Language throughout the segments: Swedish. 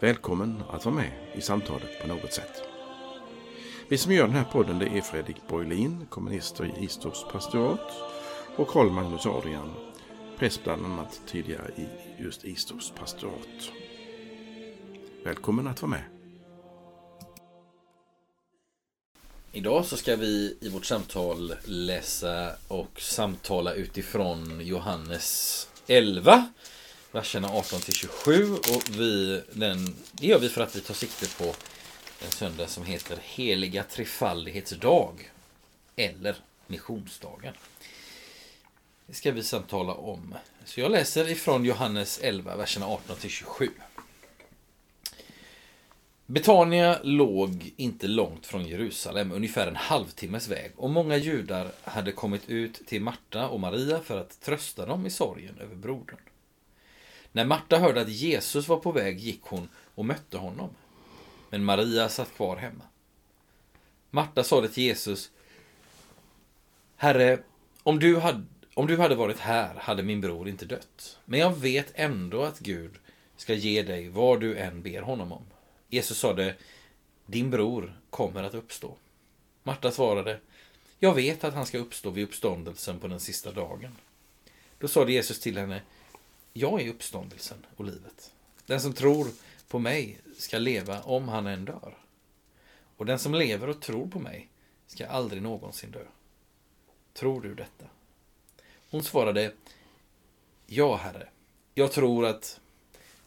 Välkommen att vara med i samtalet på något sätt. Vi som gör den här podden det är Fredrik Borglin, kommunister i Istorps pastorat och Karl Magnus Adrian, präst bland annat tidigare i just Istorps pastorat. Välkommen att vara med. Idag så ska vi i vårt samtal läsa och samtala utifrån Johannes 11 verserna 18 till 27 och vi, den, det gör vi för att vi tar sikte på en söndag som heter Heliga Trefaldighetsdag eller Missionsdagen. Det ska vi samtala om. Så jag läser ifrån Johannes 11, verserna 18 till 27. Betania låg inte långt från Jerusalem, ungefär en halvtimmes väg, och många judar hade kommit ut till Marta och Maria för att trösta dem i sorgen över brodern. När Marta hörde att Jesus var på väg gick hon och mötte honom. Men Maria satt kvar hemma. Marta sade till Jesus Herre, om du, hade, om du hade varit här hade min bror inte dött. Men jag vet ändå att Gud ska ge dig vad du än ber honom om. Jesus sade Din bror kommer att uppstå. Marta svarade Jag vet att han ska uppstå vid uppståndelsen på den sista dagen. Då sade Jesus till henne jag är uppståndelsen och livet. Den som tror på mig ska leva om han än dör. Och den som lever och tror på mig ska aldrig någonsin dö. Tror du detta? Hon svarade Ja, Herre. Jag tror att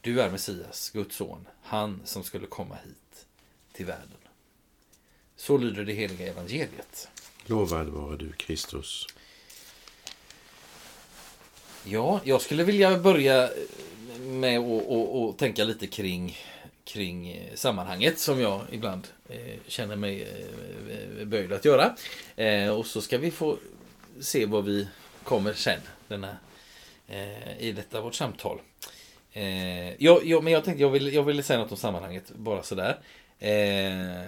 du är Messias, Guds son, han som skulle komma hit till världen. Så lyder det heliga evangeliet. Lovad vare du, Kristus. Ja, jag skulle vilja börja med att tänka lite kring, kring eh, sammanhanget som jag ibland eh, känner mig eh, böjd att göra. Eh, och så ska vi få se vad vi kommer sen denna, eh, i detta vårt samtal. Eh, jag, jag, men jag tänkte jag vill, jag ville säga något om sammanhanget, bara sådär. Eh,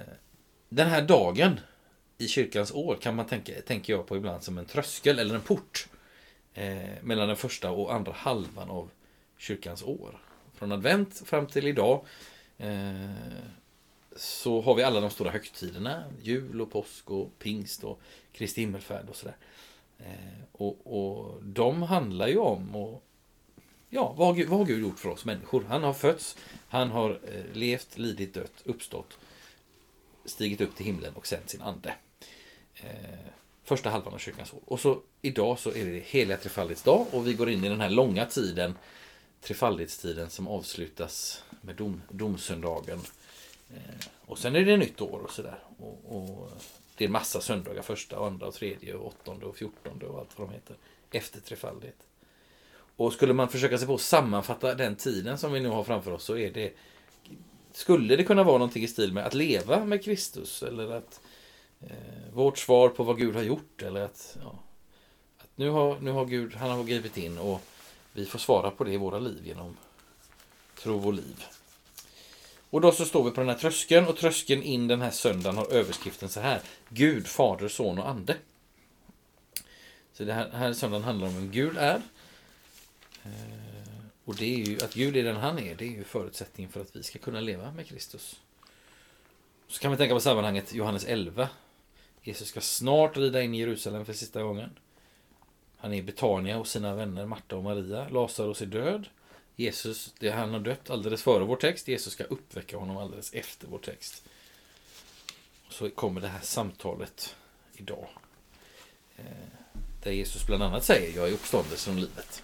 den här dagen i kyrkans år kan man tänka, tänker jag på ibland som en tröskel eller en port eh, mellan den första och andra halvan av kyrkans år. Från advent fram till idag eh, så har vi alla de stora högtiderna. Jul och påsk och pingst och Kristi himmelfärd och sådär. Eh, och, och de handlar ju om och, ja, vad, har Gud, vad har Gud gjort för oss människor? Han har fötts, han har eh, levt, lidit, dött, uppstått, stigit upp till himlen och sänt sin ande. Eh, första halvan av kyrkans år. Och så idag så är det heliga Trefaldighets dag och vi går in i den här långa tiden, trefaldighetstiden som avslutas med dom, domsöndagen. Eh, och sen är det nytt år och sådär. Och, och, det är massa söndagar, första, andra, och tredje, och åttonde och fjortonde och allt vad de heter. Efter trefaldighet. Och skulle man försöka sig på att sammanfatta den tiden som vi nu har framför oss så är det Skulle det kunna vara någonting i stil med att leva med Kristus eller att eh, vårt svar på vad Gud har gjort. Eller att, ja, att nu, har, nu har Gud han har gripit in och vi får svara på det i våra liv genom tro och liv. Och då så står vi på den här tröskeln och tröskeln in den här söndagen har överskriften så här. Gud, Fader, Son och Ande. Så det här, här söndagen handlar om vem Gud är. Eh, och det är ju att Gud är den han är. Det är ju förutsättningen för att vi ska kunna leva med Kristus. Så kan vi tänka på sammanhanget Johannes 11. Jesus ska snart rida in i Jerusalem för sista gången. Han är i Betania hos sina vänner Marta och Maria. Lazarus är död. Jesus, det, han har dött alldeles före vår text. Jesus ska uppväcka honom alldeles efter vår text. Och så kommer det här samtalet idag. Eh, där Jesus bland annat säger Jag är uppståndelsen och livet.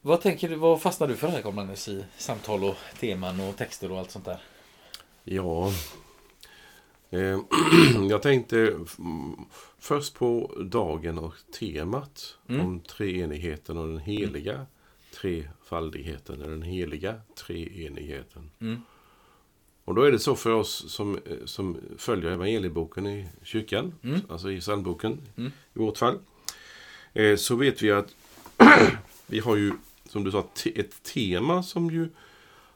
Vad tänker du, vad fastnar du för här Carl i samtal och teman och texter och allt sånt där? Ja, jag tänkte först på dagen och temat mm. om treenigheten och den heliga trefaldigheten, eller den heliga treenigheten. Mm. Och då är det så för oss som, eh, som följer evangelieboken i kyrkan, Mm. alltså i psalmboken Mm. i vårt fall. Eh, så vet vi att vi har ju, som du sa, ett tema som ju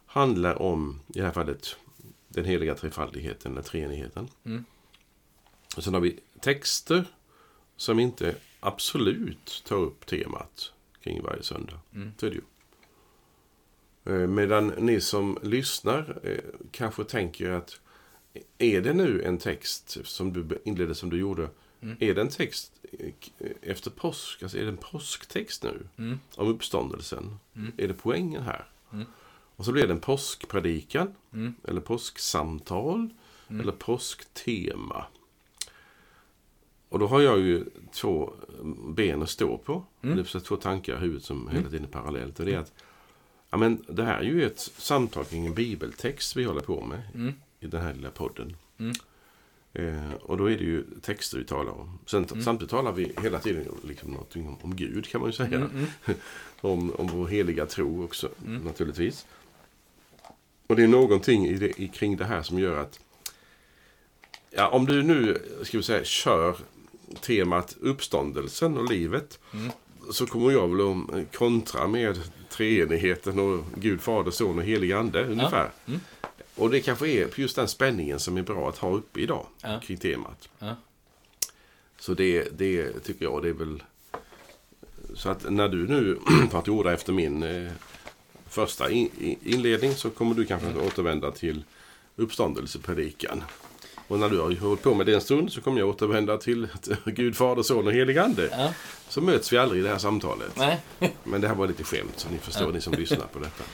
handlar om, i det här fallet, den heliga trefaldigheten, eller treenigheten. Mm. Och sen har vi texter som inte absolut tar upp temat kring varje söndag. Mm. Så är det ju. Eh, Medan ni som lyssnar eh, kanske tänker att är det nu en text som du inledde som du gjorde, Mm. är det en text eh, efter påsk, alltså är det en påsktext nu Mm. om uppståndelsen? Mm. Är det poängen här? Mm. Och så blir det en påskpredikan, Mm. eller påsksamtal, Mm. eller påsktema. Och då har jag ju två ben att stå på. Mm. Det är två tankar i huvudet som hela tiden är parallellt. Och det är att ja, men det här är ju ett samtal kring en bibeltext vi håller på med Mm. i den här lilla podden. Mm. Eh, och då är det ju texter vi talar om. Sen, Mm. Samtidigt talar vi hela tiden liksom någonting om, om Gud kan man ju säga. Mm. Mm. Om, om vår heliga tro också Mm. naturligtvis. Och det är någonting i det, i, kring det här som gör att ja, om du nu ska vi säga, kör temat uppståndelsen och livet Mm. så kommer jag väl att kontra med treenigheten och Gud, Fader, Son och Helig Ande ungefär. Mm. Och det kanske är just den spänningen som är bra att ha uppe idag Ja. kring temat. Ja. Så det, det tycker jag, det är väl... Så att när du nu tar till orda efter min eh, första in, inledning så kommer du kanske att återvända till uppståndelsepredikan. Och när du har hållit på med det en stund så kommer jag återvända till Gud, Fader, Son och Helig Ande. Ja. Så möts vi aldrig i det här samtalet. Nej. Men det här var lite skämt så ni förstår, ni som lyssnar på detta.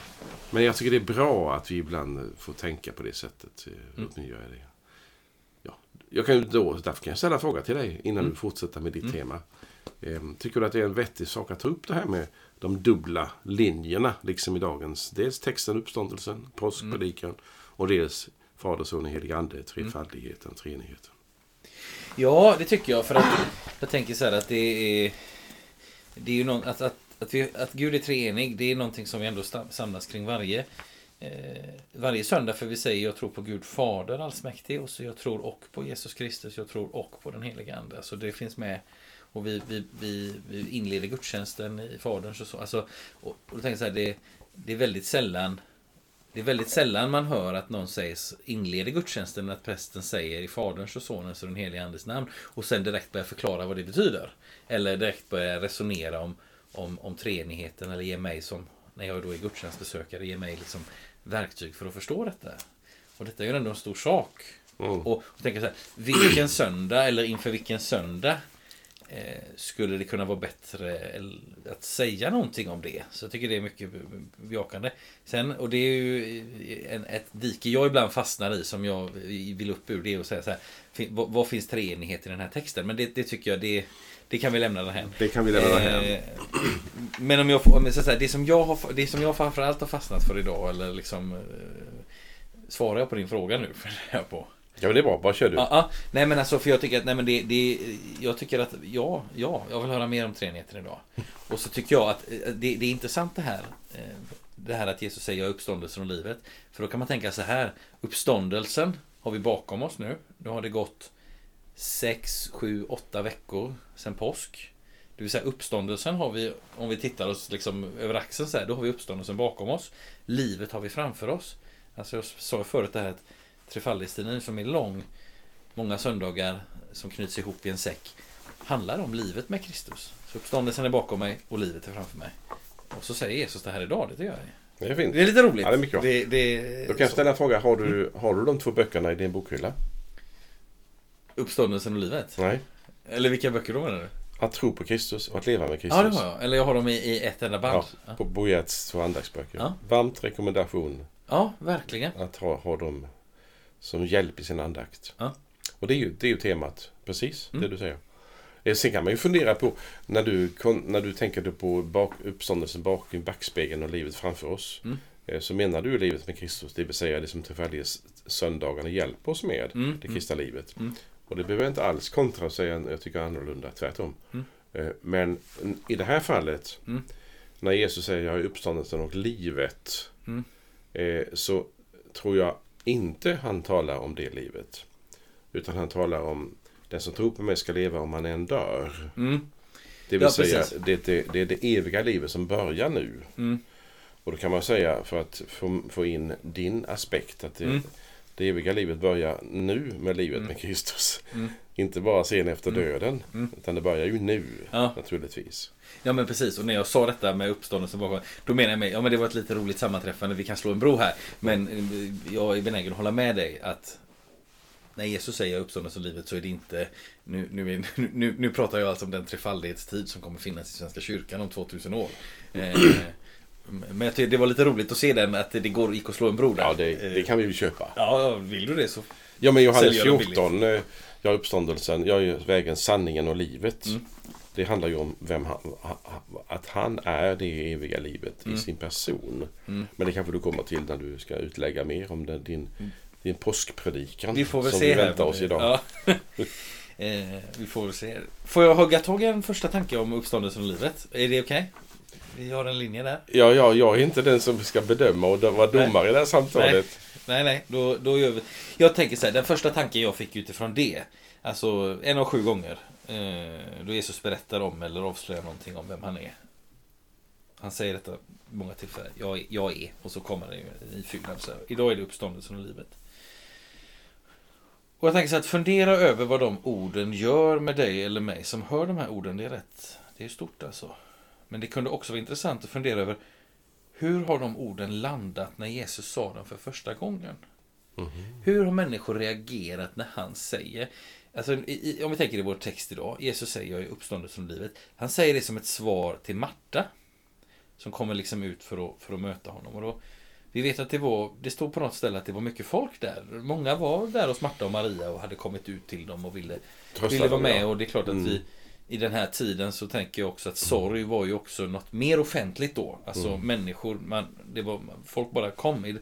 Men jag tycker det är bra att vi ibland får tänka på det sättet. eh, Mm. Mig göra det. Ja. Jag kan då, därför kan jag ställa en fråga till dig innan Mm. du fortsätter med ditt tema. Ehm, Tycker du att det är en vettig sak att ta upp det här med de dubbla linjerna, liksom i dagens, dels texten uppståndelsen, påskpredikan och dels Fader, Son och Helig Ande, trefaldigheten, treenigheten. Ja, det tycker jag. För att jag tänker så här att det är... Det är ju någon, att, att, att, vi, att Gud är treenig, det är någonting som vi ändå samlas kring varje, eh, varje söndag. För vi säger jag tror på Gud Fader allsmäktig och så jag tror och på Jesus Kristus, jag tror och på den heliga Ande. Så det finns med. Och vi, vi, vi, vi inleder gudstjänsten i Faderns och så. Alltså, och, och då tänker jag så här, det, det är väldigt sällan det är väldigt sällan man hör att någon säger, inleder gudstjänsten att prästen säger i Faderns och Sonens och den helige Andes namn och sen direkt börjar förklara vad det betyder. Eller direkt börjar resonera om, om, om treenigheten eller ge mig som, när jag då är gudstjänstbesökare, ge mig liksom verktyg för att förstå detta. Och detta är ju ändå en stor sak. Mm. Och, och tänka så här, vilken söndag eller inför vilken söndag skulle det kunna vara bättre att säga någonting om det. Så jag tycker det är mycket bejakande. Sen, och det är ju en, ett dike jag ibland fastnar i som jag vill upp ur. Det att säga så här, vad, finns treenighet i den här texten? Men det, det tycker jag, det, det kan vi lämna därhän. Det kan vi lämna därhän. Eh, Men om jag får, ska säga, det som jag har, det som jag framförallt har fastnat för idag, eller liksom eh, Svarar jag på din fråga nu? Funderar jag på. Ja, men det är bra. Bara kör du. Ja, ja. nej men alltså för jag tycker att, nej men det, det Jag tycker att, ja, ja, jag vill höra mer om treenigheten idag. Och så tycker jag att eh, det, det är intressant det här. eh, Det här att Jesus säger jag är uppståndelsen och livet. För då kan man tänka så här. Uppståndelsen har vi bakom oss nu. Nu har det gått 6, 7, 8 veckor sedan påsk. Det vill säga uppståndelsen har vi, om vi tittar oss liksom över axeln så här, då har vi uppståndelsen bakom oss. Livet har vi framför oss. Alltså jag sa förut det här att trefaldighetstiden som är lång, många söndagar som knyts ihop i en säck, handlar om livet med Kristus. Så uppståndelsen är bakom mig och livet är framför mig. Och så säger Jesus det här idag, det gör jag. Det är fint. Det är lite roligt. Ja, det är mycket bra. Det, det, Då kan jag så. ställa en fråga. Har du, har du de två böckerna i din bokhylla? Uppståndelsen och livet? Nej. Eller vilka böcker då menar du? Att tro på Kristus och att leva med Kristus. Ja, det har jag. Eller jag har dem i, i ett enda band. Ja, på Bojerts två andaktsböcker. Ja. Varmt rekommendation ja verkligen. att ha, ha dem som hjälp i sin andakt. Ja. Och det är ju, det är ju temat, precis Mm. det du säger. Eh, Sen kan man ju fundera på, när du, när du tänker på bak, uppståndelsen bakom backspegeln och livet framför oss. Mm. eh, Så menar du livet med Kristus, det vill säga det som tillfällighets söndagarna hjälper oss med, Mm, det kristna livet. Mm. Och det behöver jag inte alls kontra och säga, jag tycker annorlunda, tvärtom. Mm. Eh, Men i det här fallet Mm. när Jesus säger jag är uppståndelsen och livet. Mm. Så tror jag inte han talar om det livet. Utan han talar om den som tror på mig ska leva om han än dör. Mm. Det vill Ja, säga, det, det, det är det eviga livet som börjar nu. Mm. Och då kan man säga, för att få, få in din aspekt, att det, Mm. Det eviga livet börjar nu med livet med Kristus. Mm. Inte bara sen efter Mm. döden, Mm. utan det börjar ju nu, Ja. naturligtvis. Ja men precis, och när jag sa detta med uppståndelsen bakom Då menar jag mig, ja men det var ett lite roligt sammanträffande, vi kan slå en bro här Men eh, jag är benägen att hålla med dig att När Jesus säger uppståndelsen och livet så är det inte nu, nu, nu, nu pratar jag alltså om den trefaldighetstid som kommer finnas i Svenska kyrkan om 2000 år eh, Men jag det var lite roligt att se den, att det går, gick att slå en bro där Ja, det, det Eh, kan vi ju köpa. Ja, vill du det så Ja, men Johannes Säljer dem 14, eh, jag är uppståndelsen, jag är vägen, sanningen och livet. Mm. Det handlar ju om vem han, ha- ha- att han är det eviga livet Mm. i sin person. Mm. Men det kanske du kommer till när du ska utlägga mer om det, din, din påskpredikan. Vi får väl som se vi här. väntar oss idag. Ja. eh, vi får väl se. Får jag hugga tag i en första tanke om uppståndelsen och livet? Är det okej? Vi har en linje där. Ja, ja, jag är inte den som ska bedöma och vara domare i det här samtalet. Nej, nej, då, då gör vi... Jag tänker så här, den första tanken jag fick utifrån det. Alltså en av sju gånger. Eh, då Jesus berättar om eller avslöjar någonting om vem han är. Han säger detta många tillfällen. Jag, är- jag är. Och så kommer det ju i. Så här, Idag är det uppståndelsen och livet. Och jag tänker så här, att fundera över vad de orden gör med dig eller mig som hör de här orden. Det är rätt. Det är stort alltså. Men det kunde också vara intressant att fundera över hur har de orden landat när Jesus sa dem för första gången? Mhm. Hur har människor reagerat när han säger Alltså, i, om vi tänker i vår text idag. Jesus säger jag är uppståndelsen och livet. Han säger det som ett svar till Marta. Som kommer liksom ut för att, för att möta honom. Och då, vi vet att det var, det stod på något ställe att det var mycket folk där. Många var där hos Marta och Maria och hade kommit ut till dem och ville, Trösta ville vara med. Och det är klart att Mm. vi i den här tiden så tänker jag också att sorg var ju också något mer offentligt då. Alltså Mm. människor, man, det var, folk bara kom. I, i,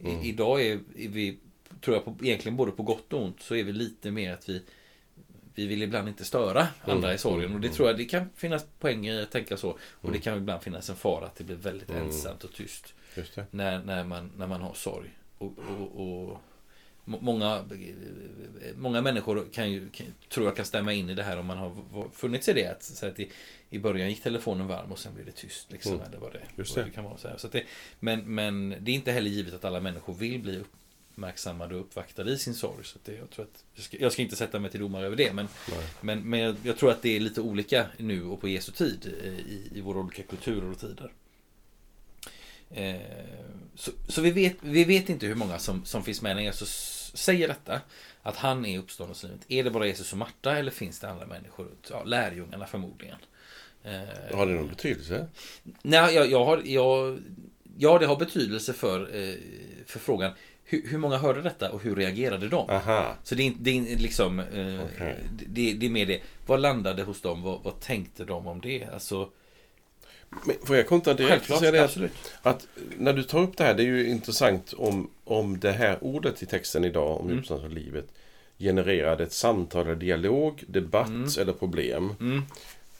Mm. Idag är, är vi, tror jag, på, egentligen både på gott och ont så är vi lite mer att vi vi vill ibland inte störa andra i sorgen och det tror jag det kan finnas poänger i att tänka så. Och det kan ibland finnas en fara att det blir väldigt Mm. ensamt och tyst när, när, man, när man har sorg. Och, och, och många, många människor kan ju, kan, tror jag kan stämma in i det här om man har funnits i det. Att, så att i, I början gick telefonen varm och sen blev det tyst. Liksom, Mm. eller vad det, Just vad det. kan vara. Så. Så det, men, men det är inte heller givet att alla människor vill bli uppmärksammade och uppvaktade i sin sorg. Så det, jag, tror att, jag, ska, jag ska inte sätta mig till domare över det. Men, Nej. men, men jag, jag tror att det är lite olika nu och på Jesu tid eh, i, i våra olika kulturer och tider. Eh, så så vi, vet, vi vet inte hur många som, som finns med när Jesus säger detta. Att han är uppståndelselivet. Är det bara Jesus och Marta eller finns det andra människor? Ja, lärjungarna förmodligen. Eh, Har det någon betydelse? Nej, jag, jag har, jag, ja, det har betydelse för, eh, för frågan. Hur, hur många hörde detta och hur reagerade de? Aha. Så det är, inte- det är liksom eh, Okej. det, det är mer det. Vad landade hos dem? Vad, vad tänkte de om det? Alltså, får jag kontra direkt självklart, säga det att, absolut. att när du tar upp det här, det är ju intressant om, om det här ordet i texten idag om Mm. uppståndelse och livet genererade ett samtal eller dialog, debatt Mm. eller problem. Mm,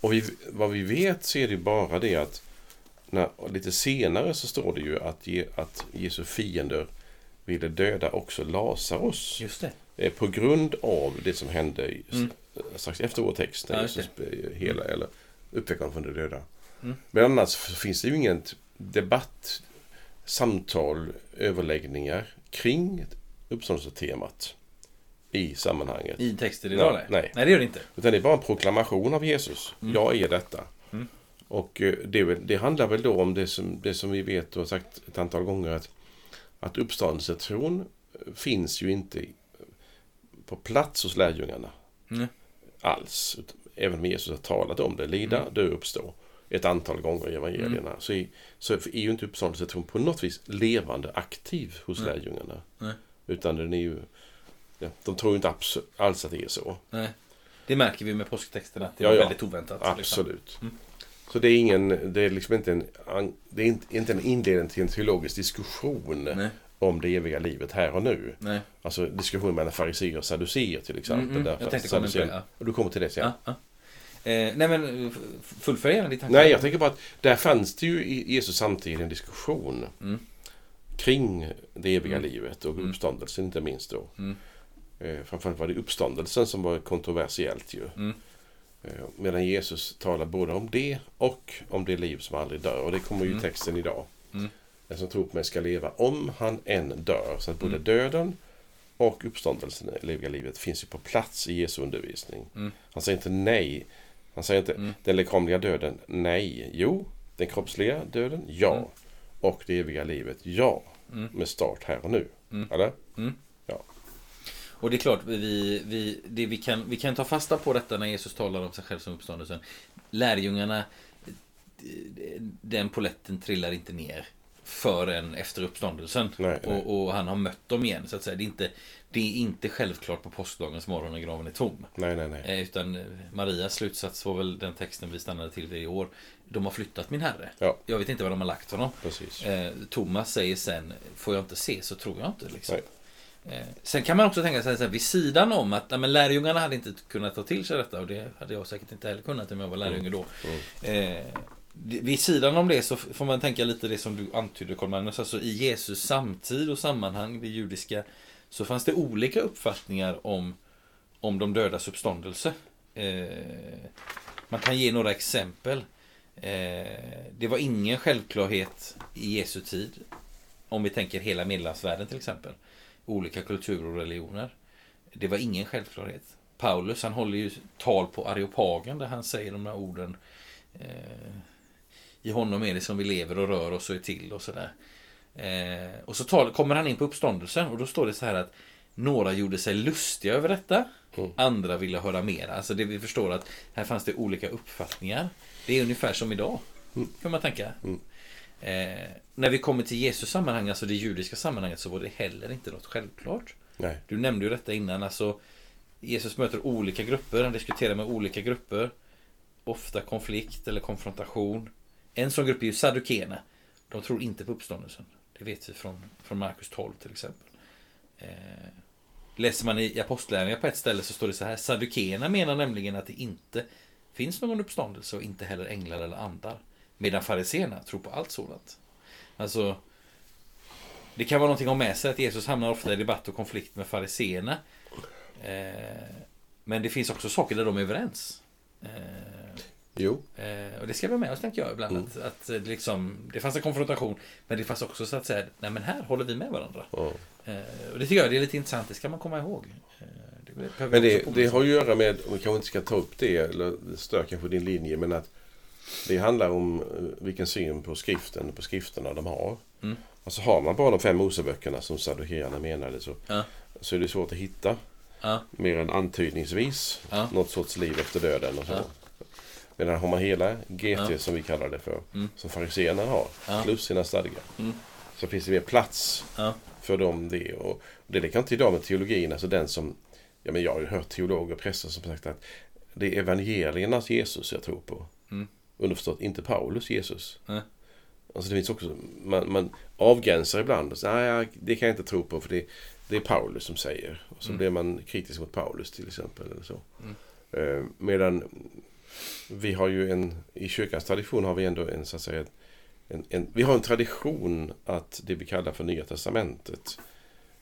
Och vi, vad vi vet så är det bara det att när, lite senare så står det ju att, ge, att Jesu fiender ville döda också Lazarus. just det. Eh, På grund av det som hände Mm. strax efter vår text. När Jesus hela, eller uppväckte från de döda. Mm. Men annars finns det ju ingen debatt, samtal, överläggningar kring uppståndelsetemat i sammanhanget. I texter idag? Nej, Nej, nej. det gör det inte. Utan det är bara en proklamation av Jesus. Mm. Jag är detta. Mm. Och eh, det, det handlar väl då om det som, det som vi vet och har sagt ett antal gånger att, att uppståndelsetron finns ju inte på plats hos lärjungarna Mm. alls. Även om Jesus har talat om det, lida, Mm. dö, uppstå ett antal gånger i evangelierna. Så, är, så är ju inte uppståndelsetron på något vis levande, aktiv hos Nej. lärjungarna. Nej. Utan den är ju, ja, de tror ju inte alls att det är så. Nej. Det märker vi med påsktexterna. Det Ja, var ja. väldigt oväntat. liksom. Absolut. Mm. Så det är ingen, det är liksom inte en, det är inte, inte en inledning till en teologisk diskussion Nej, om det eviga livet här och nu. nej. Alltså diskussion mellan fariséer och saduceer till exempel. Mm, mm. Därför Jag att tänkte komma på det. Ja. Du kommer till det sen. Ja, ja. Eh, nej men f- fullfölj gärna ditt tanke. Nej, jag tänker bara att där fanns det ju i Jesus samtid en diskussion Mm. kring det eviga Mm. livet och Mm. uppståndelsen inte minst då. Mm. Eh, framförallt var det uppståndelsen som var kontroversiellt ju. Mm. Eh, medan Jesus talar både om det och om det liv som aldrig dör. Och det kommer ju i Mm. texten idag. Mm. Den som tror på mig ska leva om han än dör. Så att både Mm. döden och uppståndelsen, det eviga livet, finns ju på plats i Jesu undervisning. Han säger inte nej. Han säger inte Mm. den lekamliga döden, nej. Jo, den kroppsliga döden, ja. Mm. Och det eviga livet, ja. Mm. Med start här och nu. Mm. Eller? Och det är klart, vi, vi, det vi, kan, vi kan ta fasta på detta när Jesus talar om sig själv som uppståndelsen. Lärjungarna, den poletten trillar inte ner förrän efter uppståndelsen. Nej, nej. Och, och han har mött dem igen. Så att säga. Det, är inte, det är inte självklart på påskdagens morgon när graven är tom. Nej, nej, nej. Eh, Utan eh, Marias slutsats var väl den texten vi stannade till i år. De har flyttat min herre. Ja. Jag vet inte var de har lagt honom. Precis. Eh, Thomas säger sen, får jag inte se så tror jag inte. Liksom. Eh, sen kan man också tänka sig här, vid sidan om att men lärjungarna hade inte kunnat ta till sig detta och det hade jag säkert inte heller kunnat om jag var lärjunge då. Mm. Eh, det- vid sidan om det så får man tänka lite det som du antydde Carl Magnus, alltså i Jesus samtid och sammanhang, det judiska, så fanns det olika uppfattningar om, om de dödas uppståndelse. Eh, man kan ge några exempel. Eh, det var ingen självklarhet i Jesu tid. Om vi tänker hela medelhavsvärlden till exempel. Olika kulturer och religioner. Det var ingen självklarhet. Paulus han håller ju tal på Areopagen där han säger de här orden. Eh, i honom är det som vi lever och rör oss och är till och sådär. Eh, och så tal, kommer han in på uppståndelsen och då står det så här att några gjorde sig lustiga över detta. Mm. Andra ville höra mer. Alltså det vi förstår att här fanns det olika uppfattningar. Det är ungefär som idag. Mm. Kan man tänka. Mm. Eh, när vi kommer till Jesus sammanhang, alltså det judiska sammanhanget, så var det heller inte något självklart. Nej. Du nämnde ju detta innan. Alltså, Jesus möter olika grupper, han diskuterar med olika grupper. Ofta konflikt eller konfrontation. En sån grupp är ju Saddukeerna. De tror inte på uppståndelsen. Det vet vi från, från Markus 12 till exempel. Eh, läser man i Apostlagärningarna på ett ställe så står det så här. Saddukeerna menar nämligen att det inte finns någon uppståndelse och inte heller änglar eller andar. Medan fariséerna tror på allt sådant. Alltså, det kan vara någonting att ha med sig att Jesus hamnar ofta i debatt och konflikt med fariséerna. Eh, men det finns också saker där de är överens. Eh, Jo. eh, och det ska vi med oss tänker jag ibland. Mm. Att, att det liksom, det fanns en konfrontation. Men det fanns också så att säga, nej men här håller vi med varandra. Ja. Eh, och det tycker jag det är lite intressant, det ska man komma ihåg. Eh, det Men det, det har att göra med, om vi kanske inte ska ta upp det, eller stör kanske din linje, men att det handlar om eh, vilken syn på skriften, på skrifterna de har. Mm. Alltså har man bara de fem Moseböckerna som saddukeerna menade så, Ja. så är det svårt att hitta Ja, mer än antydningsvis Ja. något sorts liv efter döden och så. Ja. Medan har man hela GT Ja. som vi kallar det för, Mm. som fariséerna har, Ja. plus sina stadgar, Mm. så finns det mer plats ja, för dem det. Och det är likadant idag med teologin, alltså den som, ja men jag har ju hört teologer och präster som sagt att det är evangeliernas Jesus jag tror på. Mm. Underförstått, inte Paulus Jesus. Nej. Alltså det finns också, man, man avgränsar ibland och säger, nej det kan jag inte tro på för det, det är Paulus som säger. Och så Mm. blir man kritisk mot Paulus till exempel. Eller så. Mm. Eh, medan vi har ju en, i kyrkans tradition har vi ändå en så att säga en, en, vi har en tradition att det vi kallar för Nya Testamentet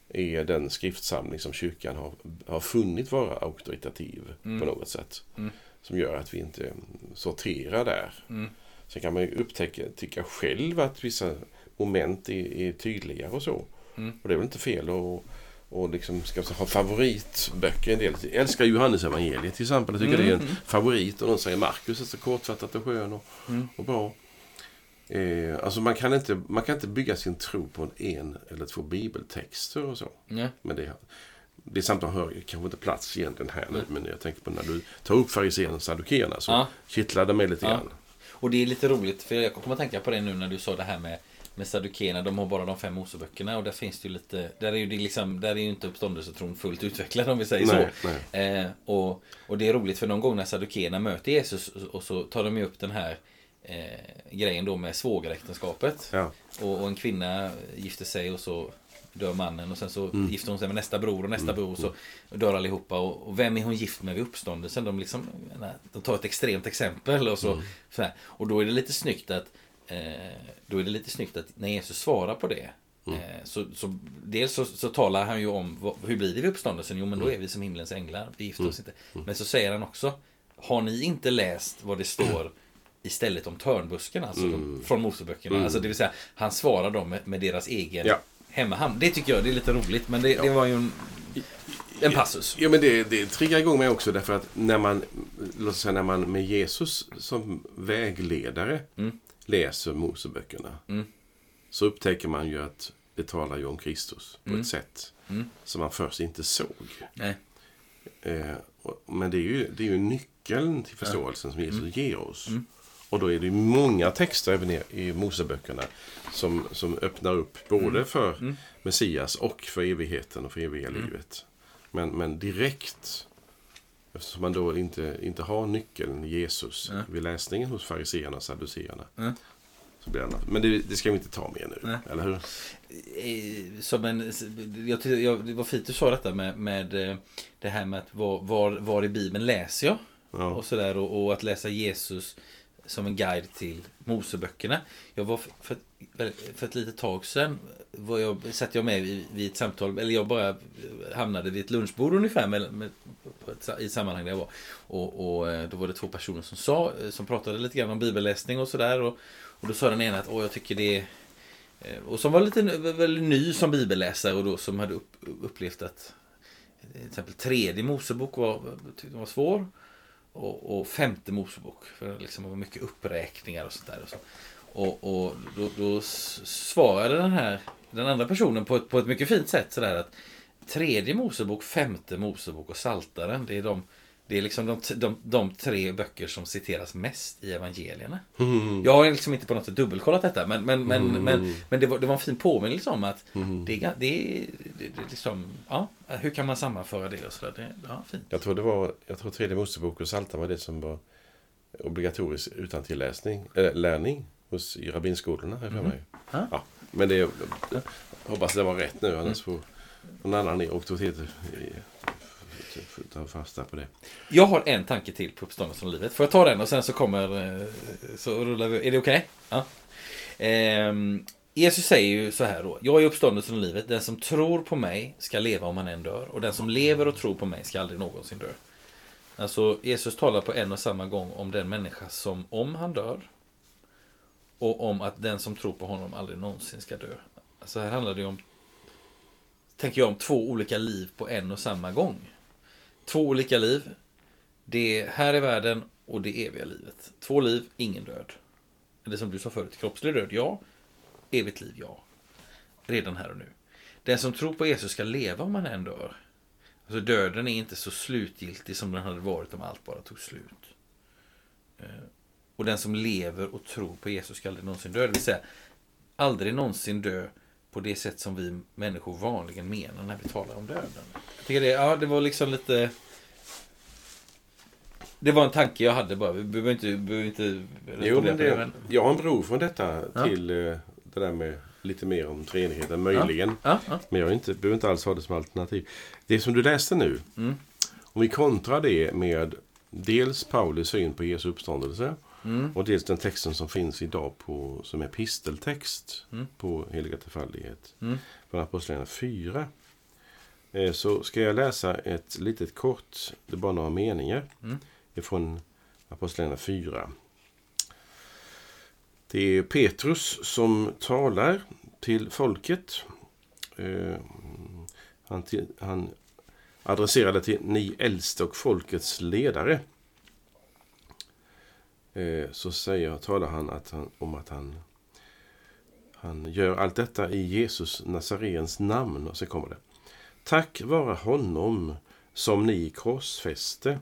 är den skriftsamling som kyrkan har, har funnit vara auktoritativ Mm. på något sätt. Mm. Som gör att vi inte sorterar där. mm, Sen kan man ju upptäcka, tycka själv att vissa moment är, är tydligare och så. Mm. Och det är väl inte fel att och liksom, ska ha favoritböcker. En del jag älskar Johannes evangeliet till exempel. Jag tycker Mm, det är en mm. favorit. Och någon säger Markus är så kortfattat och skön och, Mm. och bra. Eh, alltså man kan, inte, man kan inte bygga sin tro på en, en eller två bibeltexter och så. ja, Men det, det samtalet hör ju kanske inte plats egentligen här nu. Men jag tänker på när du tar upp fariséerna och saddukeerna så Ja. kittlar det mig lite Ja. grann. Och det är lite roligt, för jag kommer att tänka på det nu när du sa det här med med Saddukeerna, de har bara de fem Moseböckerna och där finns det ju lite, där är ju, det liksom, där är ju inte uppståndelsetron fullt utvecklad om vi säger Nej, så. nej. Eh, och, och det är roligt för någon gång när Saddukeerna möter Jesus och så tar de ju upp den här eh, grejen då med svågeräktenskapet. Ja. Och, och en kvinna gifter sig och så dör mannen och sen så gifter hon sig med nästa bror och nästa bror och så dör allihopa. Och, och vem är hon gift med vid uppståndelsen? De, liksom, de tar ett extremt exempel och så. så här. Och då är det lite snyggt att då är det lite snyggt att när Jesus svarar på det Eh, så, så, dels så, så talar han ju om vad, hur blir det vid uppståndelsen? Jo men då är vi som himlens änglar, vi gifter oss inte. Men så säger han också Har ni inte läst vad det står istället om törnbusken, alltså de, från Moseböckerna? Alltså det vill säga, han svarar dem med, med deras egen Ja. hemmahamn. Det tycker jag det är lite roligt, men det, det var ju en, en passus. Ja, men det, det triggar igång mig också därför att när man, låt säga, när man med Jesus som vägledare läser Moseböckerna så upptäcker man ju att det talar ju om Kristus på ett sätt som man först inte såg. Eh, och- men det är, ju, det är ju nyckeln till förståelsen som Jesus ger oss. Och då är det många texter även i, i Moseböckerna som, som öppnar upp både för Messias och för evigheten och för eviga livet. Men, men direkt, eftersom man då inte, inte har nyckeln Jesus vid läsningen hos fariseerna och sadduceerna. Så blir det annat. Men det, det ska vi inte ta med nu, Nej. eller hur? Eh, som en, jag, jag, det var fint du sa detta med, med eh, det här med att var, var, var i Bibeln läser jag? Ja. Och, sådär, och, och att läsa Jesus som en guide till Moseböckerna. Jag var för, för, för ett litet tag sedan var jag, satt jag med vid, vid ett samtal, eller jag bara hamnade vid ett lunchbord ungefär med, med, ett, i ett sammanhang där jag var. Och, och eh, då var det två personer som sa, eh, som pratade lite grann om bibelläsning och sådär. Och, och då sa den ena att Åh, jag tycker det är eh, Och som var lite väldigt ny som bibelläsare och då som hade upp, upplevt att till exempel tredje Mosebok var, tyckte var svår. Och, och femte Mosebok. För det liksom var mycket uppräkningar och sånt där. Och, så. och, och då, då svarade den här den andra personen på ett, på ett mycket fint sätt sådär att tredje Mosebok, femte Mosebok och Saltaren det är de det är liksom de, de, de tre böcker som citeras mest i evangelierna. Jag har liksom inte på något sätt dubbelkollat detta men, men, men, men, men det, var, det var en fin påminnelse om att det, ga- det, det, det är liksom, ja, hur kan man sammanföra det och sådär. Det, ja, fint. Jag tror det var, jag tror tredje Mosebok och Salta var det som var obligatorisk utantilläsning, eller lärning hos, i rabbinskolorna, för mig. Ja. Ja, men det, jag hoppas det var rätt nu, annars får någon annan auktoritet ta fasta på det. Jag har en tanke till på uppståndelsen och livet. Får jag ta den och sen så kommer, eh, så rullar vi. Är det okej? Ja. Ehm, Jesus säger ju så här då. Jag är uppståndelsen och livet. Den som tror på mig ska leva om han än dör. Och den som lever och tror på mig ska aldrig någonsin dö. Alltså Jesus talar på en och samma gång om den människa som om han dör. Och om att den som tror på honom aldrig någonsin ska dö. Alltså här handlar det ju om, tänker jag om två olika liv på en och samma gång. Två olika liv. Det här är världen och det eviga livet. Två liv, ingen död. Eller som du sa förut, kroppslig död, ja. Evigt liv, ja. Redan här och nu. Den som tror på Jesus ska leva om han än dör. Alltså döden är inte så slutgiltig som den hade varit om allt bara tog slut. Eh, och den som lever och tror på Jesus ska aldrig någonsin dö. Det vill säga, aldrig någonsin dö på det sätt som vi människor vanligen menar när vi talar om döden. Jag tycker det, ja, det var liksom lite... Det var en tanke jag hade bara. Vi behöver inte... Behöver inte Jo, men på det, jag har en bro från detta Ja. till eh, det där med lite mer om treenigheten, möjligen. Ja, ja. Men jag inte, behöver inte alls ha det som alternativ. Det som du läste nu, Mm. om vi kontrar det med dels Paulus syn på Jesu uppståndelse Mm. och dels den texten som finns idag på, som är pisteltext Mm. på heliga trefaldighet Mm. från Apostlagärningarna 4. Eh, Så ska jag läsa ett litet kort, det är bara några meningar Mm. ifrån Apostlagärningarna 4. Det är Petrus som talar till folket. Eh, Han, till, han adresserade till ni äldste och folkets ledare. Eh, Så säger, talar han, att han om att han, han gör allt detta i Jesus Nazarens namn. Och så kommer det. Tack vare honom som ni korsfäste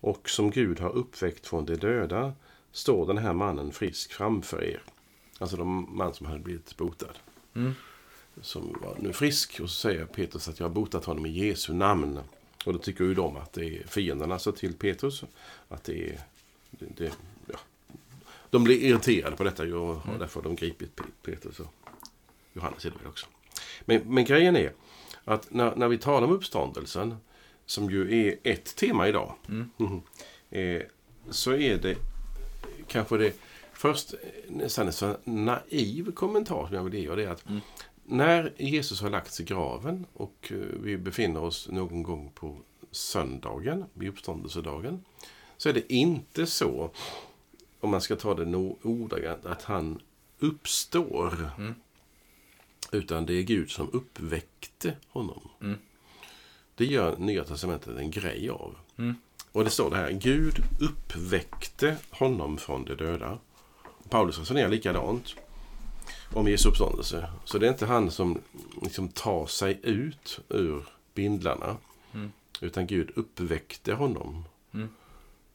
och som Gud har uppväckt från de döda står den här mannen frisk framför er. Alltså de man som hade blivit botad. Mm. Som var nu frisk. Och så säger Petrus att jag har botat honom i Jesu namn. Och då tycker ju de att det är fienderna alltså till Petrus. Att det är... Det. De blir irriterade på detta och har därför har de gripit Pe- Petrus och Johannes det väl också. Men, men grejen är att när, när vi talar om uppståndelsen, som ju är ett tema idag, eh, så är det kanske det först nästan en sån naiv kommentar som jag vill ge. Det är att när Jesus har lagt sig i graven och eh, vi befinner oss någon gång på söndagen, vid uppståndelsedagen, så är det inte så, om man ska ta det ordagrant, att han uppstår. Utan det är Gud som uppväckte honom. Det gör Nya Testamentet en grej av. Och det står det här, Gud uppväckte honom från de döda. Paulus resonerar likadant om Jesu uppståndelse. Så det är inte han som liksom tar sig ut ur bindlarna. Utan Gud uppväckte honom.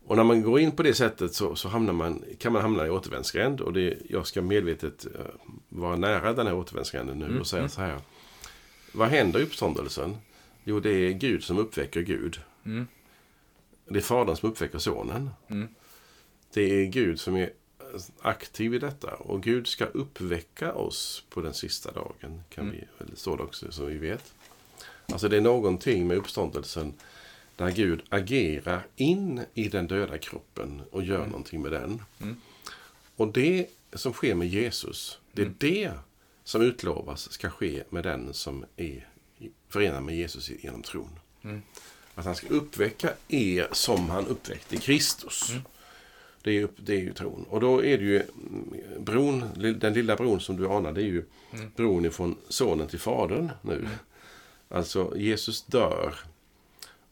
Och när man går in på det sättet så, så hamnar man, kan man hamna i återvändsgränd. Och det, jag ska medvetet eh, vara nära den här återvändsgränden nu och säga så här. Vad händer i uppståndelsen? Jo, det är Gud som uppväcker Gud. Det är Fadern som uppväcker Sonen. Det är Gud som är aktiv i detta. Och Gud ska uppväcka oss på den sista dagen. Kan vi, eller står det också som vi vet. Alltså det är någonting med uppståndelsen där Gud agerar in i den döda kroppen och gör någonting med den. Och det som sker med Jesus, det är det som utlovas ska ske med den som är förenad med Jesus genom tron. Att han ska uppväcka er som han uppväckte Kristus. Det är, ju, det är ju tron. Och då är det ju mm, bron, den lilla bron som du anar, det är ju bron ifrån sonen till fadern nu. Alltså Jesus dör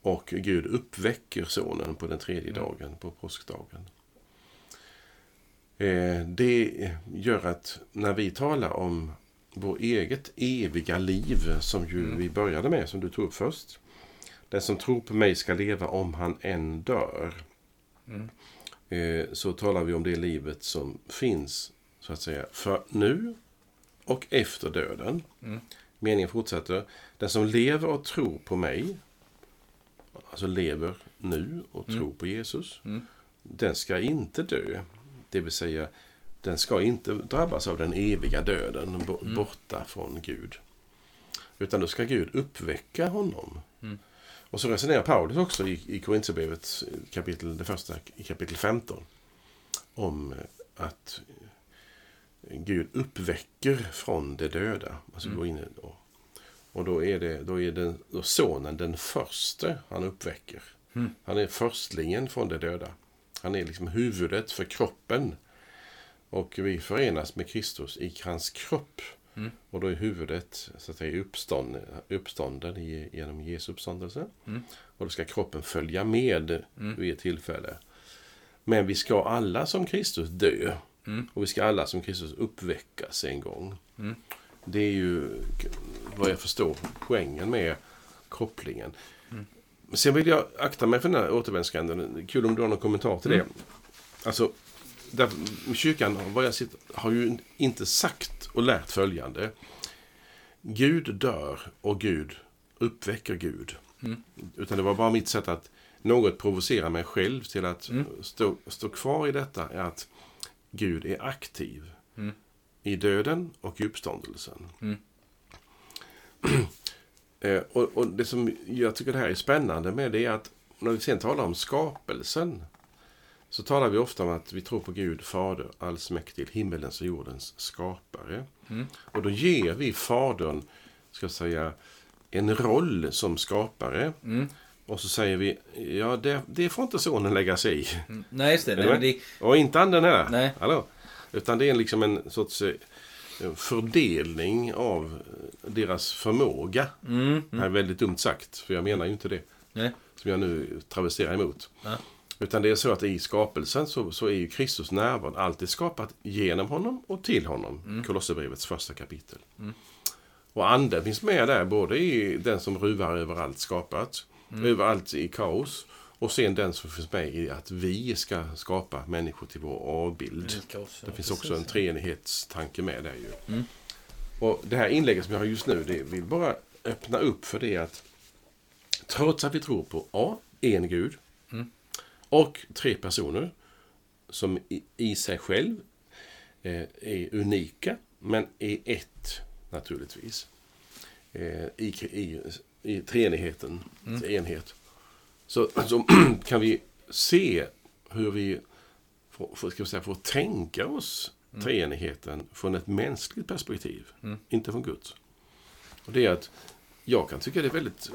och Gud uppväcker sonen på den tredje dagen, på påskdagen. Eh, det gör att när vi talar om vår eget eviga liv, som ju vi började med, som du tog upp först. Den som tror på mig ska leva om han än dör. Eh, så talar vi om det livet som finns, så att säga, för nu och efter döden. Meningen fortsätter. Den som lever och tror på mig, alltså lever nu och tror på Jesus, den ska inte dö. Det vill säga, den ska inte drabbas av den eviga döden, bo- borta från Gud. Utan då ska Gud uppväcka honom. Och så resonerar Paulus också i, i Korintierbrevet kapitel, det första i kapitel 15 om att Gud uppväcker från de döda. Alltså går in och, och då är, det, då är den, då sonen den första han uppväcker. Han är förstlingen från de döda. Han är liksom huvudet för kroppen. Och vi förenas med Kristus i hans kropp. Och då är huvudet så att säga, uppstånd, uppstånden i, genom Jesu uppståndelse. Och då ska kroppen följa med vid ett tillfälle. Men vi ska alla som Kristus dö. Och vi ska alla som Kristus uppväckas en gång. Det är ju vad jag förstår poängen med kopplingen. Sen vill jag akta mig för den här återvändsgränden. Kul om du har någon kommentar till det. Alltså, där, kyrkan vad jag sitter, har ju inte sagt och lärt följande. Gud dör och Gud uppväcker Gud. Utan det var bara mitt sätt att något provocera mig själv till att stå, stå kvar i detta. Är att Gud är aktiv i döden och i uppståndelsen. Eh, och, och det som jag tycker det här är spännande med det är att när vi sen talar om skapelsen så talar vi ofta om att vi tror på Gud, Fader, allsmäktig, himmelens och jordens skapare. Och då ger vi Fadern, ska jag säga, en roll som skapare. Och så säger vi, ja det, det får inte sonen lägga sig i. Nej, just det. Nej, det Och inte anden heller. Nej. Hallå? Utan det är liksom en sorts eh, fördelning av eh, deras förmåga. Det här är väldigt dumt sagt, för jag menar ju inte det. nej. Som jag nu travesterar emot. Ja. Utan det är så att i skapelsen så, så är ju Kristus närvarande alltid skapat genom honom och till honom. Mm. Kolosserbrevets första kapitel. Och anden finns med där, både i den som ruvar över allt skapat, Mm. över allt i kaos. Och sen den som finns med i att vi ska skapa människor till vår avbild. Lika oss, ja, det finns precis, också en treenighetstanke med där ju. Mm. Och det här inlägget som jag har just nu, det vill bara öppna upp för det att trots att vi tror på A. En Gud Mm. och tre personer som i, i sig själv eh, är unika, men är ett naturligtvis. eh, i, i, i treenigheten, mm. enhet. Så, så kan vi se hur vi får, ska säga, får tänka oss mm. treenigheten från ett mänskligt perspektiv, mm. inte från Guds. Och det är att jag kan tycka det är väldigt,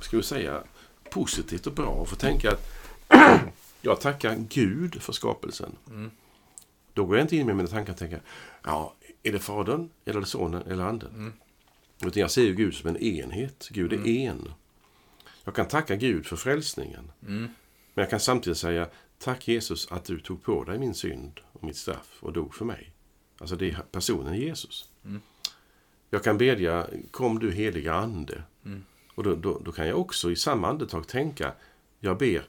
ska vi säga, positivt och bra att få tänka att jag tackar Gud för skapelsen. Mm. Då går jag inte in med mina tankar och tänker, ja, är det Fadern, eller Sonen, eller Anden? Mm. Utan jag ser Gud som en enhet. Gud är mm. en. Jag kan tacka Gud för frälsningen. Mm. Men jag kan samtidigt säga, tack Jesus att du tog på dig min synd och mitt straff och dog för mig. Alltså det är personen Jesus. Mm. Jag kan bedja, kom du heliga Ande. Mm. Och då, då, då, kan jag också i samma andetag tänka, jag ber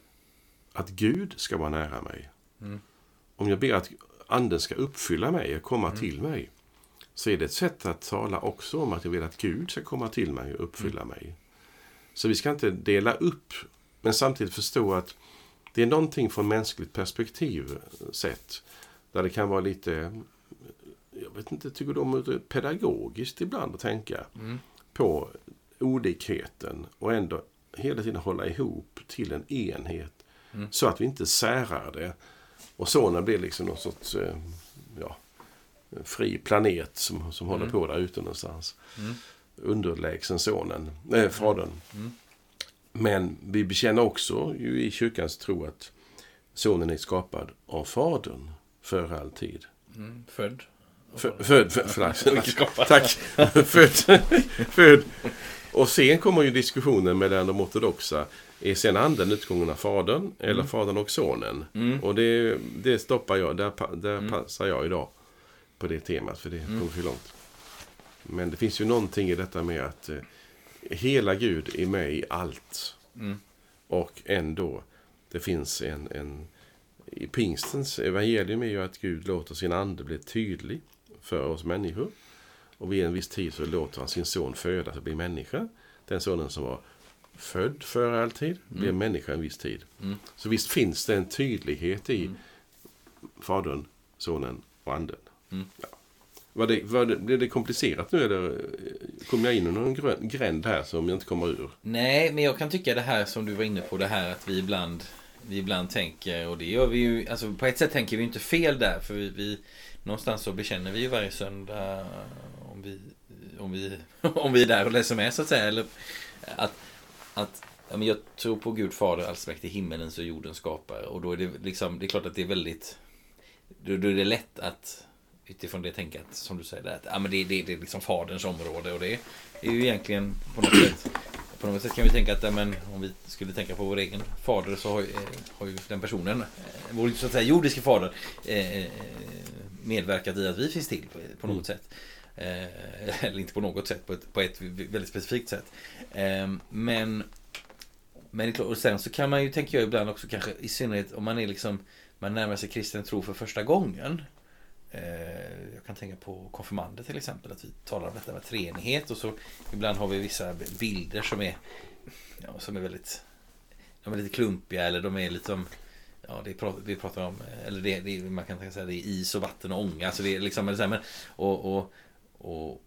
att Gud ska vara nära mig. Mm. Om jag ber att Anden ska uppfylla mig och komma mm. till mig, så är det ett sätt att tala också om att jag vill att Gud ska komma till mig och uppfylla mm. mig. Så vi ska inte dela upp, men samtidigt förstå att det är någonting från mänskligt perspektiv sett, där det kan vara lite, jag vet inte, tycker du om det pedagogiskt ibland att tänka mm. på olikheten och ändå hela tiden hålla ihop till en enhet. Mm. Så att vi inte särar det. Och sonen blir liksom någon sorts eh, ja, fri planet som, som mm. håller på där ute någonstans. Mm. Underlägsen sonen, äh, fadern. Mm. Men vi bekänner också ju i kyrkans tro att sonen är skapad av fadern för alltid. Mm. Född. Född, född. Tack. född. född. Och sen kommer ju diskussionen mellan de ortodoxa. Är sen anden utgången av fadern eller mm. fadern och sonen? Mm. Och det, det stoppar jag, där, där mm. passar jag idag på det temat, för det mm. kommer för långt. Men det finns ju någonting i detta med att eh, hela Gud är med i allt. Mm. Och ändå, det finns en, en... I pingstens evangelium är ju att Gud låter sin ande bli tydlig för oss människor. Och vid en viss tid så låter han sin son födas och bli människa. Den sonen som var född för alltid blev mm. människa en viss tid. Mm. Så visst finns det en tydlighet i mm. Fadern, Sonen och Anden. Mm. Ja. Var det, var det, blev det komplicerat nu eller eh, kom jag in i någon gränd här som jag inte kommer ur? Nej, men jag kan tycka det här som du var inne på, det här att vi ibland, vi ibland tänker, och det gör vi ju, alltså på ett sätt tänker vi inte fel där, för vi, vi någonstans så bekänner vi ju varje söndag eh, om vi, om vi, om vi är där och läser med så att säga, eller att, att ja, men jag tror på Gud Fader allsmäktig himmelens och jordens skapare och då är det liksom, det är klart att det är väldigt, då, då är det lätt att utifrån det tänket som du säger att ja, men det, det, det är liksom faderns område och det är ju egentligen på något sätt på något sätt kan vi tänka att ja, men, om vi skulle tänka på vår egen fader så har, eh, har ju den personen, eh, vår så att säga jordiske fader eh, eh, medverkat i att vi finns till på, på något mm. sätt. Eh, eller inte på något sätt, på ett, på ett väldigt specifikt sätt. Eh, men men och sen så kan man ju, tänker jag ibland också kanske, i synnerhet om man är liksom, man närmar sig kristen tro för första gången. Eh, jag kan tänka på konfirmander till exempel, att vi talar om detta med treenighet och så ibland har vi vissa bilder som är, ja, som är väldigt, de är lite klumpiga eller de är lite som, ja, det pratar, vi pratar om, eller det, det, man kan säga det är is och vatten och ånga, Så det är liksom, eller så här, men, och, och, och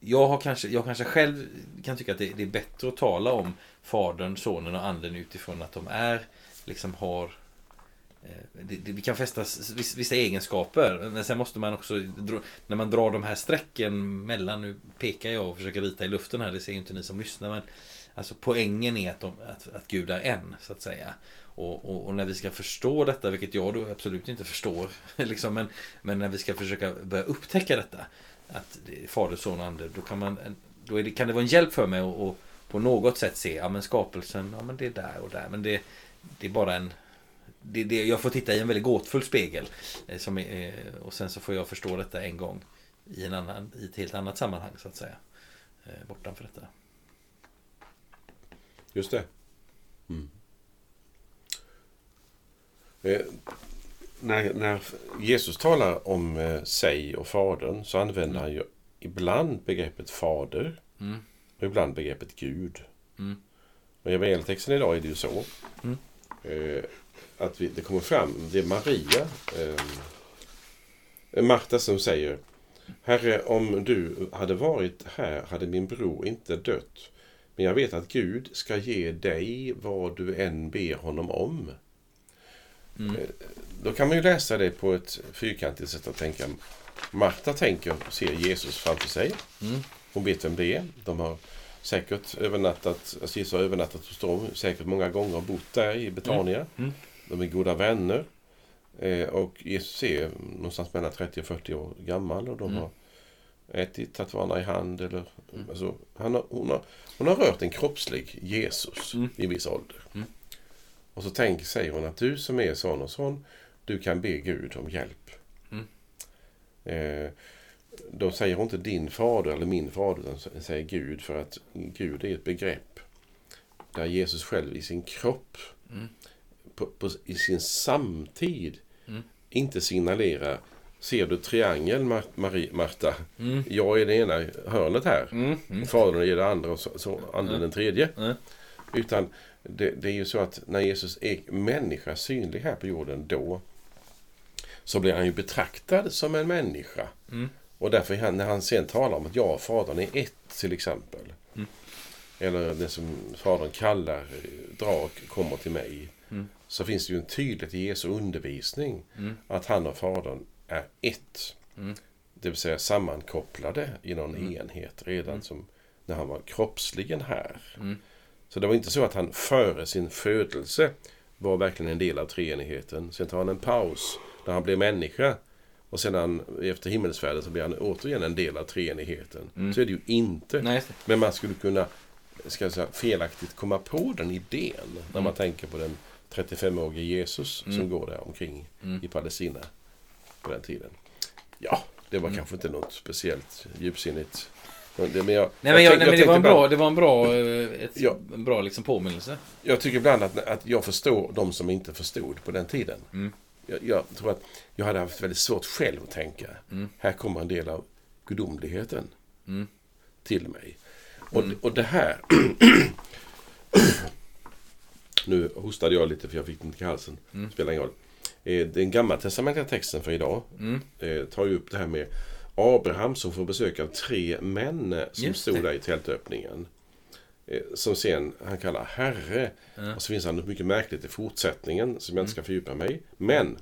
jag, har kanske, jag kanske själv kan tycka att det, det är bättre att tala om Fadern, Sonen och Anden utifrån att de är, liksom har Eh, Eh, det, det, vi kan fästa vissa egenskaper. Men sen måste man också, när man drar de här strecken mellan, nu pekar jag och försöker rita i luften här, det ser ju inte ni som lyssnar. Men alltså poängen är att, de, att, att Gud är en, så att säga. Och, och, och, när vi ska förstå detta, vilket jag då absolut inte förstår, liksom, men, men när vi ska försöka börja upptäcka detta, att det är Fader, Son och Ande, då, kan, man, då det, kan det vara en hjälp för mig att och på något sätt se, ja men skapelsen, ja men det är där och där, men det, det är bara en det, det, jag får titta i en väldigt gåtfull spegel. Eh, som eh, och sen så får jag förstå detta en gång i, en annan, i ett helt annat sammanhang så att säga. Eh, bortanför detta. Just det. Mm. Eh, när, när, Jesus talar om eh, sig och Fadern så använder mm. han ju ibland begreppet Fader mm. och ibland begreppet Gud. Mm. Och i evangelietexten idag är det ju så. Mm. Eh, att vi, det kommer fram, det är Maria, eh, Marta som säger Herre, om du hade varit här hade min bror inte dött. Men jag vet att Gud ska ge dig vad du än ber honom om. Mm. Eh, Då kan man ju läsa det på ett fyrkantigt sätt att tänka. Marta tänker, ser Jesus framför sig. Mm. Hon vet vem det är. De har säkert övernattat, alltså Jesus har övernattat hos dem säkert många gånger och bott där i Betania. Mm. De är goda vänner. Eh, och Jesus är någonstans mellan 30 och 40 år gammal och de Mm. har ätit, tagit varandra i hand. Eller, alltså, han har, hon, har, hon har rört en kroppslig Jesus Mm. i viss ålder. Mm. Och så tänker, säger hon att du som är sån och sån, du kan be Gud om hjälp. Mm. Eh, då säger hon inte din fader eller min fader, utan säger Gud för att Gud är ett begrepp där Jesus själv i sin kropp, Mm. På, på, i sin samtid, Mm. inte signalerar Ser du triangel, Mar- Marie, Marta? Mm. Jag är det ena hörnet här. Mm. Mm. Fadern är det andra och så, så anden den tredje. Utan det, det är ju så att när Jesus är människa synlig här på jorden då så blir han ju betraktad som en människa. Mm. Och därför han, när han sen talar om att jag och Fadern är ett till exempel. Mm. Eller det som Fadern kallar dra och kommer till mig. Mm. Så finns det ju en tydlighet i Jesu undervisning Mm. att han och Fadern är ett. Mm. Det vill säga sammankopplade i någon Mm. enhet redan som när han var kroppsligen här. Mm. Så det var inte så att han före sin födelse var verkligen en del av treenigheten. Sen tar han en paus när han blir människa. Och sen han, efter himmelsfärden så blir han återigen en del av treenigheten. Mm. Så är det ju inte. Nej. Men man skulle kunna ska jag säga, felaktigt komma på den idén när man Mm. tänker på den 35-årige Jesus som Mm. går där omkring Mm. i Palestina på den tiden. Ja, det var Mm. kanske inte något speciellt djupsinnigt. Men det, men jag, Nej, men, jag, tänk- nej, men det var en ibland- bra, det var en bra, eh, ett, Ja. en bra liksom påminnelse. Jag tycker ibland att, att jag förstår de som inte förstod på den tiden. Mm. Jag, jag tror att jag hade haft väldigt svårt själv att tänka. Mm. Här kommer en del av gudomligheten Mm. till mig. Och, och det här... nu hostade jag lite för jag fick inte i halsen. Mm. Spelar ingen roll. Eh, Den gammaltestamentliga texten för idag Mm. eh, tar ju upp det här med Abraham som får besök av tre män eh, som Just stod det. där i tältöppningen. Eh, Som sen han kallar Herre. Ja. Och så finns det något mycket märkligt i fortsättningen som jag inte Mm. ska fördjupa mig i. Men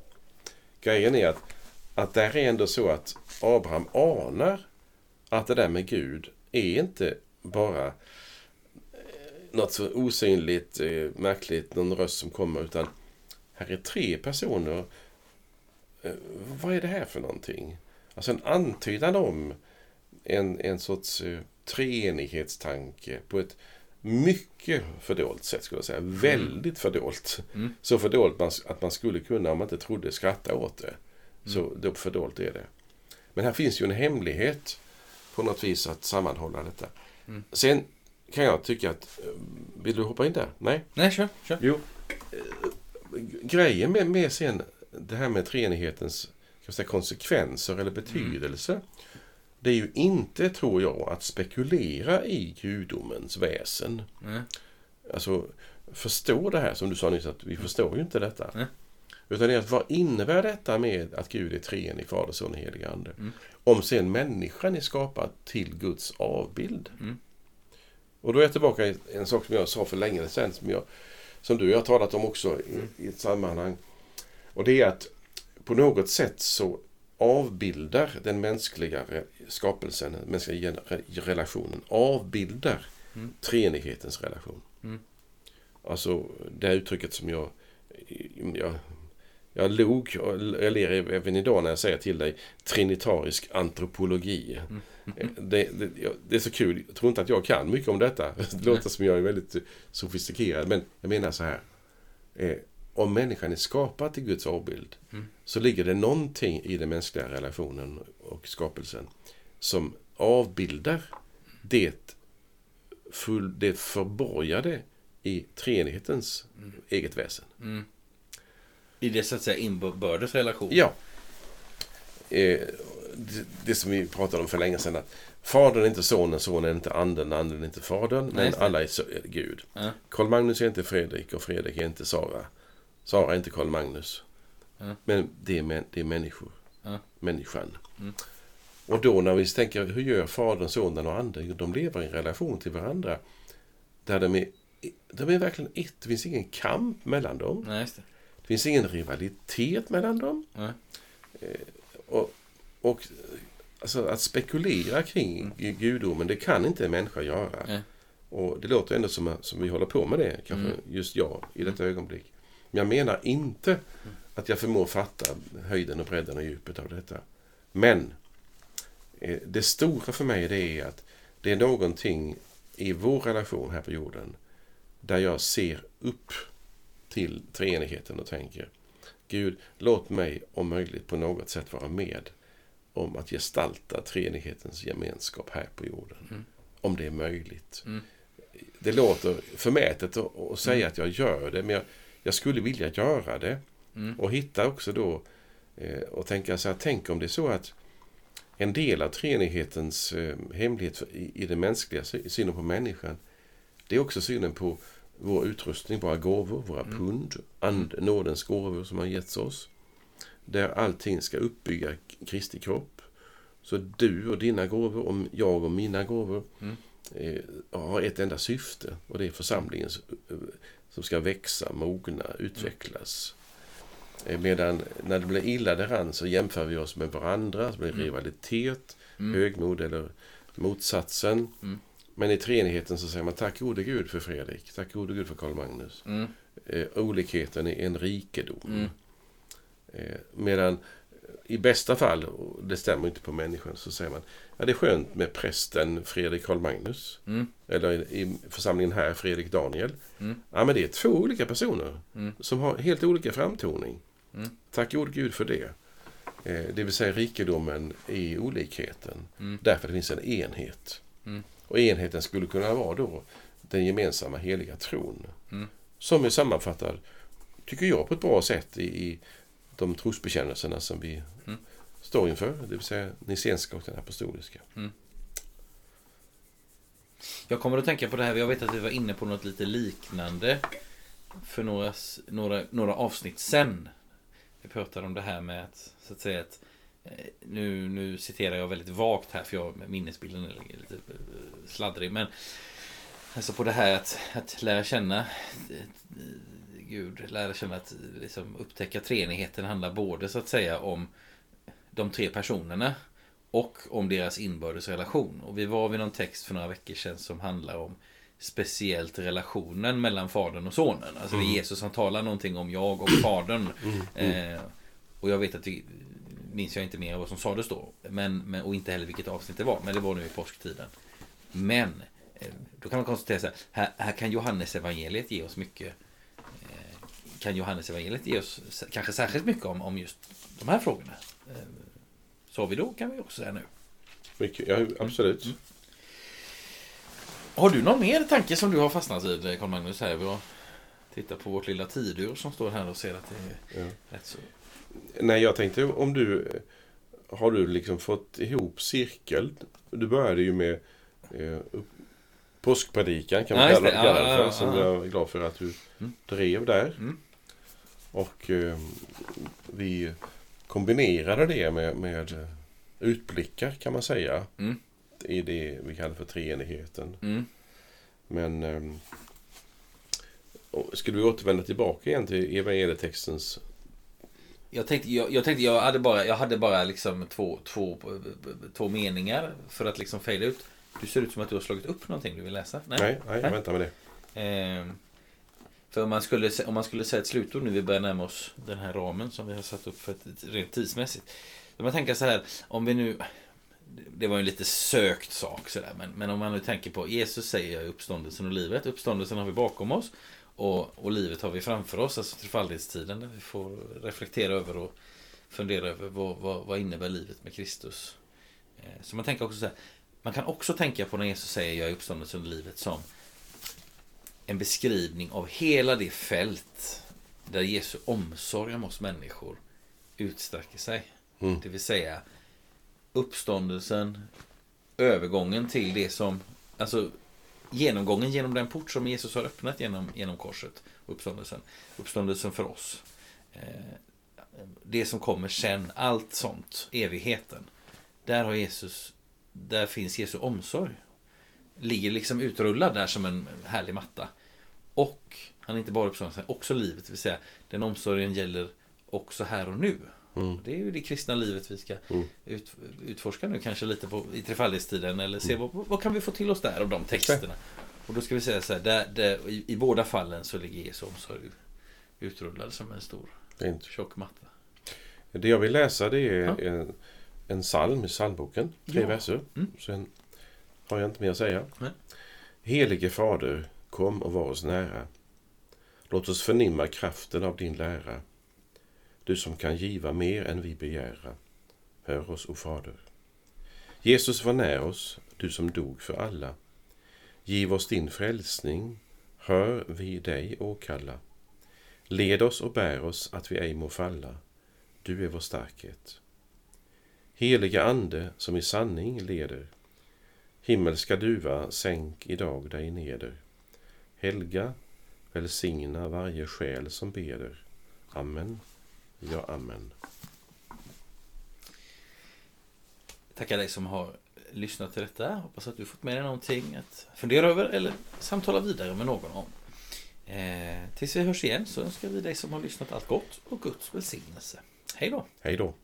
grejen är att, att där är ändå så att Abraham anar att det där med Gud är inte bara något så osynligt, eh, märkligt, någon röst som kommer, utan här är tre personer. Eh, vad är det här för någonting? Alltså en antydan om en, en sorts eh, treenighetstanke på ett mycket fördolt sätt skulle jag säga. Väldigt fördolt. Mm. Så fördolt man, att man skulle kunna, om man inte trodde, skratta åt det. Så då fördolt är det. Men här finns ju en hemlighet på något vis att sammanhålla detta. Mm. Sen kan jag tycka att... eh, Vill du hoppa in där? Nej? Nej, kör. kör. Jo. eh, Grejen med, med sen det här med treenighetens kan säga, konsekvenser eller betydelse. Det är ju inte, tror jag, att spekulera i gudomens väsen. Nej. Alltså, förstå det här som du sa nyss, att vi förstår ju inte detta. Nej. Utan det är att vad innebär detta med att Gud är treenig, Fader, Son och helig Ande? Mm. Om sen människan är skapad till Guds avbild. Mm. Och då är jag tillbaka i en sak som jag sa för länge sedan, som, jag, som du och jag har talat om också i, i ett sammanhang. Och det är att på något sätt så avbildar den mänskliga skapelsen, den mänskliga relationen, avbildar Mm. treenighetens relation. Mm. Alltså det här uttrycket som jag, jag jag log och jag ler även idag när jag säger till dig trinitarisk antropologi. Mm. Det, det, det är så kul. Jag tror inte att jag kan mycket om detta. Det låter som jag är väldigt sofistikerad. Men jag menar så här. Eh, om människan är skapad till Guds avbild Mm. så ligger det någonting i den mänskliga relationen och skapelsen som avbildar det, full, det förborgade i treenighetens Mm. eget väsen. Mm. I det så att säga inbördes relation. Ja. Eh, det, som vi pratade om för länge sedan. Att fadern är inte sonen, sonen är inte anden, anden är inte fadern. Men just det. alla är Gud. Ja. Karl Magnus är inte Fredrik och Fredrik är inte Sara. Sara är inte Karl Magnus. Ja. Men det är, det är människor. Ja. Människan. Mm. Och då när vi tänker, hur gör Fadern, Sonen och Anden? De lever i en relation till varandra. Där de är, de är verkligen ett. Det finns ingen kamp mellan dem. Nej, det. Det finns ingen rivalitet mellan dem. Nej. Och, och alltså, att spekulera kring gudomen, det kan inte en människa göra. Nej. Och det låter ändå som, som vi håller på med det, kanske Mm. just jag, i detta ögonblick. Men jag menar inte att jag förmår fatta höjden och bredden och djupet av detta. Men eh, det stora för mig det är att det är någonting i vår relation här på jorden där jag ser upp till treenigheten och tänker Gud, låt mig om möjligt på något sätt vara med om att gestalta treenighetens gemenskap här på jorden. Mm. Om det är möjligt. Mm. Det låter förmätet att, säga att jag gör det, men jag, jag skulle vilja göra det. Mm. Och hitta också då eh, och tänka så här, tänk om det är så att en del av treenighetens eh, hemlighet för- i, i den mänskliga sy- synen på människan, det är också synen på vår utrustning, våra gåvor, våra Mm. pund, and, nådens gåvor som har getts oss. Där allting ska uppbygga Kristi kropp. Så du och dina gåvor, och jag och mina gåvor, Mm. eh, har ett enda syfte. Och det är församlingen som ska växa, mogna, utvecklas. Eh, Medan när det blir illa däran så jämför vi oss med varandra, så blir Mm. rivalitet, Mm. högmod eller motsatsen. Mm. Men i treenigheten så säger man tack gode Gud för Fredrik, tack gode Gud för Karl Magnus. Mm. Eh, olikheten är en rikedom. Eh, medan i bästa fall, och det stämmer inte på människan, så säger man ja det är skönt med prästen Fredrik Karl Magnus. Mm. Eller i, församlingen här Fredrik Daniel. Mm. Ja men det är två olika personer Mm. som har helt olika framtoning. Mm. Tack gode Gud för det. Eh, det vill säga rikedomen i olikheten. Mm. Därför det finns en enhet. Mm. Och enheten skulle kunna vara då den gemensamma heliga tron. Som är sammanfattad, tycker jag, på ett bra sätt i, i de trosbekännelserna som vi Mm. står inför. Det vill säga nicenska och den apostoliska. Jag kommer att tänka på det här, jag vet att vi var inne på något lite liknande för några, några, några avsnitt sen. Vi pratade om det här med att, så att säga att eh, nu, nu citerar jag väldigt vagt här för jag, minnesbilden är lite eh, sladdrig. Men alltså på det här att, att lära känna eh, Gud, lära känna att liksom, upptäcka treenigheten handlar både så att säga om de tre personerna och om deras inbördes relation. Och vi var vid någon text för några veckor sedan som handlar om speciellt relationen mellan fadern och sonen. Alltså det är Jesus som talar någonting om jag och fadern. Eh, och jag vet att det minns jag inte mer vad som sades då. Men, men, och inte heller vilket avsnitt det var. Men det var nu i påsktiden. Men eh, då kan man konstatera så här. Här, här kan Johannes evangeliet ge oss mycket. Eh, kan Johannes evangeliet ge oss kanske särskilt mycket om, om just de här frågorna. Eh, sa vi då kan vi också säga nu. Mycket, ja, absolut. Mm. Har du någon mer tanke som du har fastnat vid Carl Magnus här? Vi har tittat på vårt lilla tidur som står här och ser att det är Ja. rätt så. Nej, jag tänkte om du har du liksom fått ihop cirkel. Du började ju med eh, upp- påskpredikan kan man Ja, kalla, det. kalla det för. ja, som ja. jag är glad för att du Mm. drev där. Mm. Och eh, vi kombinerade det med, med eh, utblickar kan man säga. Mm. I det vi kallar för treenigheten. Mm. Men eh, skulle vi återvända tillbaka igen till evangelietextens Jag tänkte, jag, jag tänkte, jag hade bara, jag hade bara liksom två, två, två meningar för att liksom fejda ut. Du ser ut som att du har slagit upp någonting du vill läsa. Nej, nej, jag Nej. väntar med det. Ehm, för eh, om man, skulle, om man skulle säga ett slutord nu, vi börjar närma oss den här ramen som vi har satt upp för ett, rent tidsmässigt. Om man tänker så här, om vi nu... Det var ju en lite sökt sak sådär, men, men om man nu tänker på Jesus säger uppståndelsen och livet. Uppståndelsen har vi bakom oss och, och livet har vi framför oss, alltså trefaldighetstiden där vi får reflektera över och fundera över vad, vad, vad innebär livet med Kristus. Eh, så man tänker också så här, man kan också tänka på när Jesus säger jag är uppståndelsen och livet som en beskrivning av hela det fält där Jesu omsorg om oss människor utsträcker sig. Mm. Det vill säga uppståndelsen, övergången till det som, alltså genomgången genom den port som Jesus har öppnat genom, genom korset, uppståndelsen, uppståndelsen för oss. Eh, Det som kommer sen, allt sånt, evigheten. Där har Jesus, där finns Jesu omsorg. Ligger liksom utrullad där som en härlig matta. Och han är inte bara uppståndelsen, också livet. Det vill säga, den omsorgen gäller också här och nu. Mm. Det är ju det kristna livet vi ska Mm. ut, utforska nu kanske lite på, i trefaldighetstiden. Eller se vad, vad kan vi få till oss där av de texterna. Och då ska vi säga så här, där, där, i, i båda fallen så ligger Jesu omsorg utrullad som en stor Fint. tjock matta. Det jag vill läsa det är Ja. en, en psalm i psalmboken. Tre Ja. verser. Mm. Sen har jag inte mer att säga. Nej. Helige Fader, kom och var oss nära. Låt oss förnimma kraften av din lära. Du som kan giva mer än vi begära. Hör oss, o Fader. Jesus var när oss, du som dog för alla. Giv oss din frälsning, hör vi dig åkalla. Led oss och bär oss att vi ej må falla. Du är vår starkhet. Heliga Ande som i sanning leder. Himmelska duva, sänk idag dig neder. Helga, välsigna varje själ som beder. Amen. Ja, amen. Tackar dig som har lyssnat till detta. Hoppas att du fått med dig någonting att fundera över eller samtala vidare med någon om. Eh, tills vi hörs igen så önskar vi dig som har lyssnat allt gott och Guds välsignelse. Hej då! Hej då.